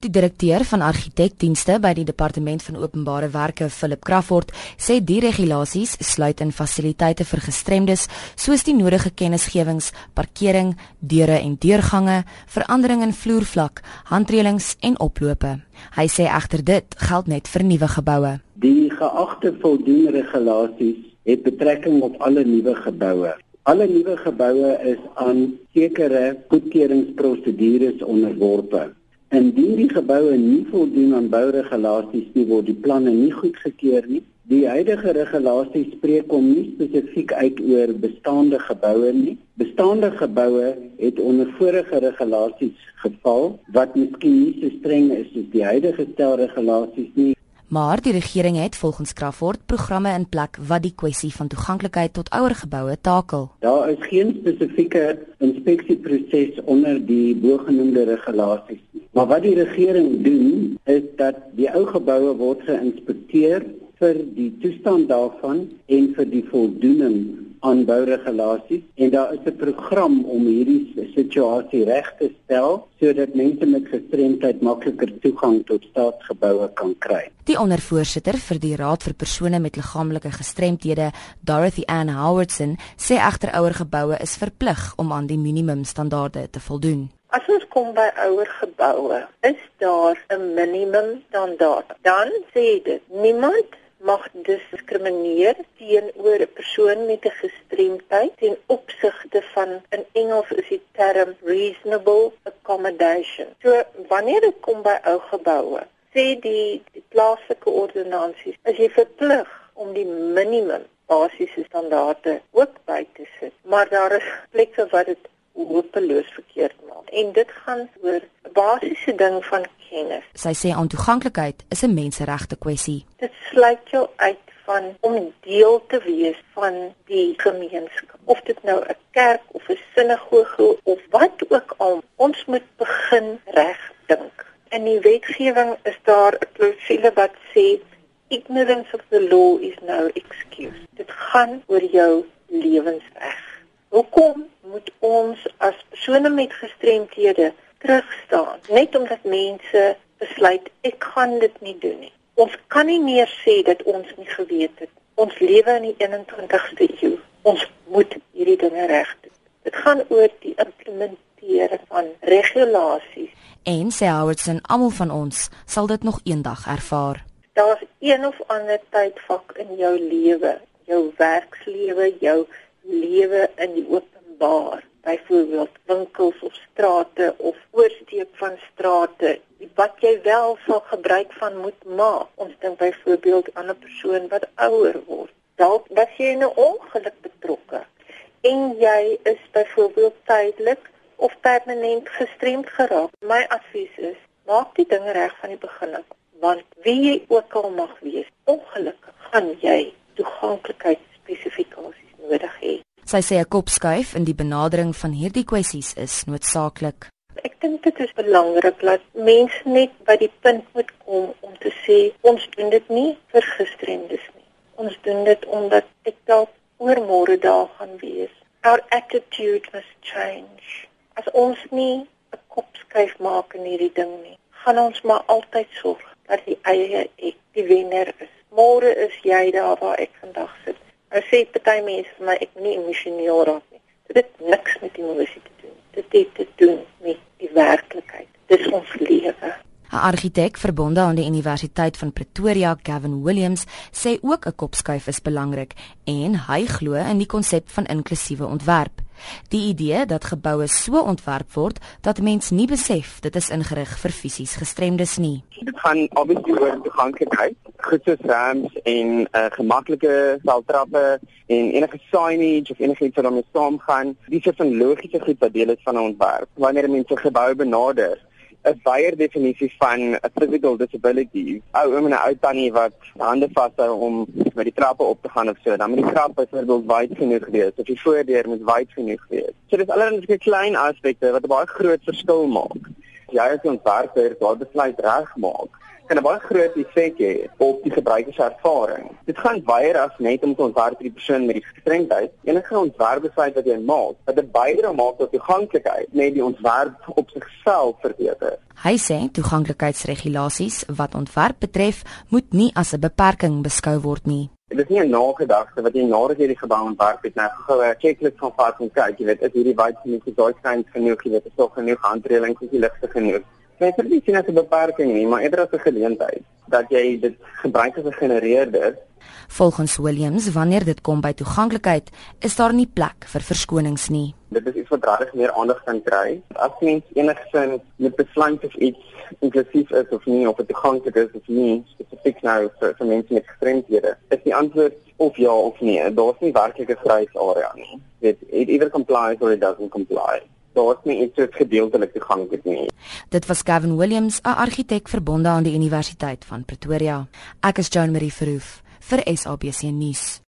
Die direkteur van argitekdienste by die Departement van Openbare Werke, Philip Crawford, sê die regulasies sluit in fasiliteite vir gestremdes soos die nodige kennisgewings, parkering, deure en deurgange, verandering in vloervlak, handreëlings en oplope. Hy sê egter dit geld net vir nuwe geboue. Die geagte voldoende regulasies het betrekking op alle nuwe geboue. Alle nuwe geboue is aan sekere goedkeuringsprosedures onderworpe. Indien die geboue nie voldoen aan bouregulasies nie, word die planne nie goedgekeur nie. Die huidige regulasies spreek hom nie spesifiek uit oor bestaande geboue nie. Bestaande geboue het onder vorige regulasies geval wat miskien nie so streng is soos die huidige stel regulasies nie. Maar die regering het volgens Crawford programme in plek wat die kwessie van toeganklikheid tot ouer geboue takel. Daar is geen spesifieke inspeksieproses onder die bogenoemde regulasies Maar wat die regering doen is dat die ou geboue word geïnspekteer vir die toestand daarvan en vir die voldoening aan bouregulasies en daar is 'n program om hierdie situasie reg te stel sodat mense met gestremdheid makliker toegang tot staatsgeboue kan kry. Die ondervoorsitter vir die Raad vir persone met liggaamlike gestremthede, Dorothy Ann Howardson, sê egter ouer geboue is verplig om aan die minimumstandaarde te voldoen. As ons kom by ouer geboue, is daar 'n minimum standaard. Dan sê dit niemand mag diskrimineer teenoor 'n persoon met 'n gestremdheid ten opsigte van in Engels is die term reasonable accommodation. So wanneer dit kom by ou geboue, sê die, die plaaslike ordonnansies, as jy verplig om die minimum basiese standaarde ook by te sit, maar daar is plekke waar dit hopeloos verkeerd maak. En dit gaan oor 'n basiese ding van kennis. Sy sê ontoeganklikheid is 'n menseregte kwessie. Dit sluit jou uit van om deel te wees van die gemeenskap. Of dit nou 'n kerk of 'n sinagoge of wat ook al, ons moet begin reg dink. In die wetgewing is daar 'n klousule wat sê ignorance of the law is no excuse. Dit gaan oor jou lewensreg. Hoekom moet ons as persone met gestremthede terugstaan net omdat mense besluit ek gaan dit nie doen nie. Ons kan nie meer sê dat ons nie geweet het. Ons lewe in die 21ste eeu. Ons moet hierdie dinge regdoen. Dit gaan oor die implementering van regulasies. En sê Howardson, almal van ons sal dit nog eendag ervaar. Daar's een of ander tydvak in jou lewe, jou werkslewe, jou lewe in die openbaar, byvoorbeeld winkels of strate of oorsteek van strate, jy wel sal gebruik van moet maak. Ons dink byvoorbeeld aan 'n persoon wat ouer word. Dalk was jy in 'n ongeluk betrokke en jy is byvoorbeeld tydelik of permanent gestremd geraak. My advies is: maak die dinge reg van die begin af, want wie jy ook al mag wees, ongelukkig gaan jy toeganklikheid spesifikasies nodig hê. Sy sê 'n kopskuif in die benadering van hierdie kwessies is noodsaaklik. Dink dit is belangrik dat mense net by die punt moet kom om te sê ons doen dit nie vir gestremdes nie. Ons doen dit omdat ek dalk oor môre daar gaan wees. Our attitude must change. As ons nie 'n kopskuif maak in hierdie ding nie, gaan ons maar altyd sorg dat die eie ek die wenner is. Môre is jy daar waar ek vandag sit. Ek sê party mense vir my ek nie emosioneel raak nie. Dit het niks met emosie te doen. Dit het te doen met die werklikheid. Dis ons lewe. 'n Argitek verbonde aan die Universiteit van Pretoria, Gavin Williams, sê ook 'n kopskuif is belangrik en hy glo in die konsep van inklusiewe ontwerp. Die idee dat geboue so ontwerp word dat mens nie besef dit is ingerig vir fisies gestremdes nie. Dit gaan obviously oor toeganklikheid, goeie ramps en 'n uh, gemaklike saltrappe en enige signage of enigiets wat daarmee saamgaan. Dis 'n logiese goed wat deel is van 'n ontwerp. Wanneer mense gebou benader, 'n baie definisie van 'n physical disability. Ou oom en 'n ou tannie wat hande vashou om met die trappe op te gaan of so, dan moet die trap byvoorbeeld wyd genoeg wees of die voordeur moet wyd genoeg wees. So dis allerlei klein aspekte wat 'n baie groot verskil maak. Jy as ontwerper daar besluit reg maak kan 'n baie groot effek hê op die gebruikerservaring. Dit gaan baie as net om te ontwerp vir die persoon met die gestremdheid. Enige ontwerpbesluit wat jy maak, wat 'n bydrae maak tot toeganklikheid, net die ontwerp op sigself verbeter. Hy sê toeganklikheidsregulasies wat ontwerp betref, moet nie as 'n beperking beskou word nie. Dit is nie 'n nagedagte wat jy nadat jy die gebou ontwerp het, net gou 'n checklist van vat en kyk, jy weet, is hierdie wyd genoeg, is daai skyn genoeg, jy weet, is tog genoeg handreëlings, is die ligte genoeg. Net vir die sien as 'n beperking nie, maar eerder as 'n geleentheid dat jy dit gebruik as 'n genereerder. Volgens Williams, wanneer dit kom by toeganklikheid, is daar nie plek vir verskonings nie. Dit is iets wat regtig meer aandag kan kry. As mens enigsins met besluit of iets inklusief is of nie of dit toeganklik is of nie, spesifiek nou vir, vir mense met gestremdhede, is die antwoord of ja of nee. Daar's nie werklik 'n grys area nie. Dit either complies or it doesn't comply daar's nie iets soos gedeeltelik toeganklik nie. Dit was Gavin Williams, 'n argitek verbonde aan die Universiteit van Pretoria. Ek is Joan Marie Verhoef vir SABC nuus.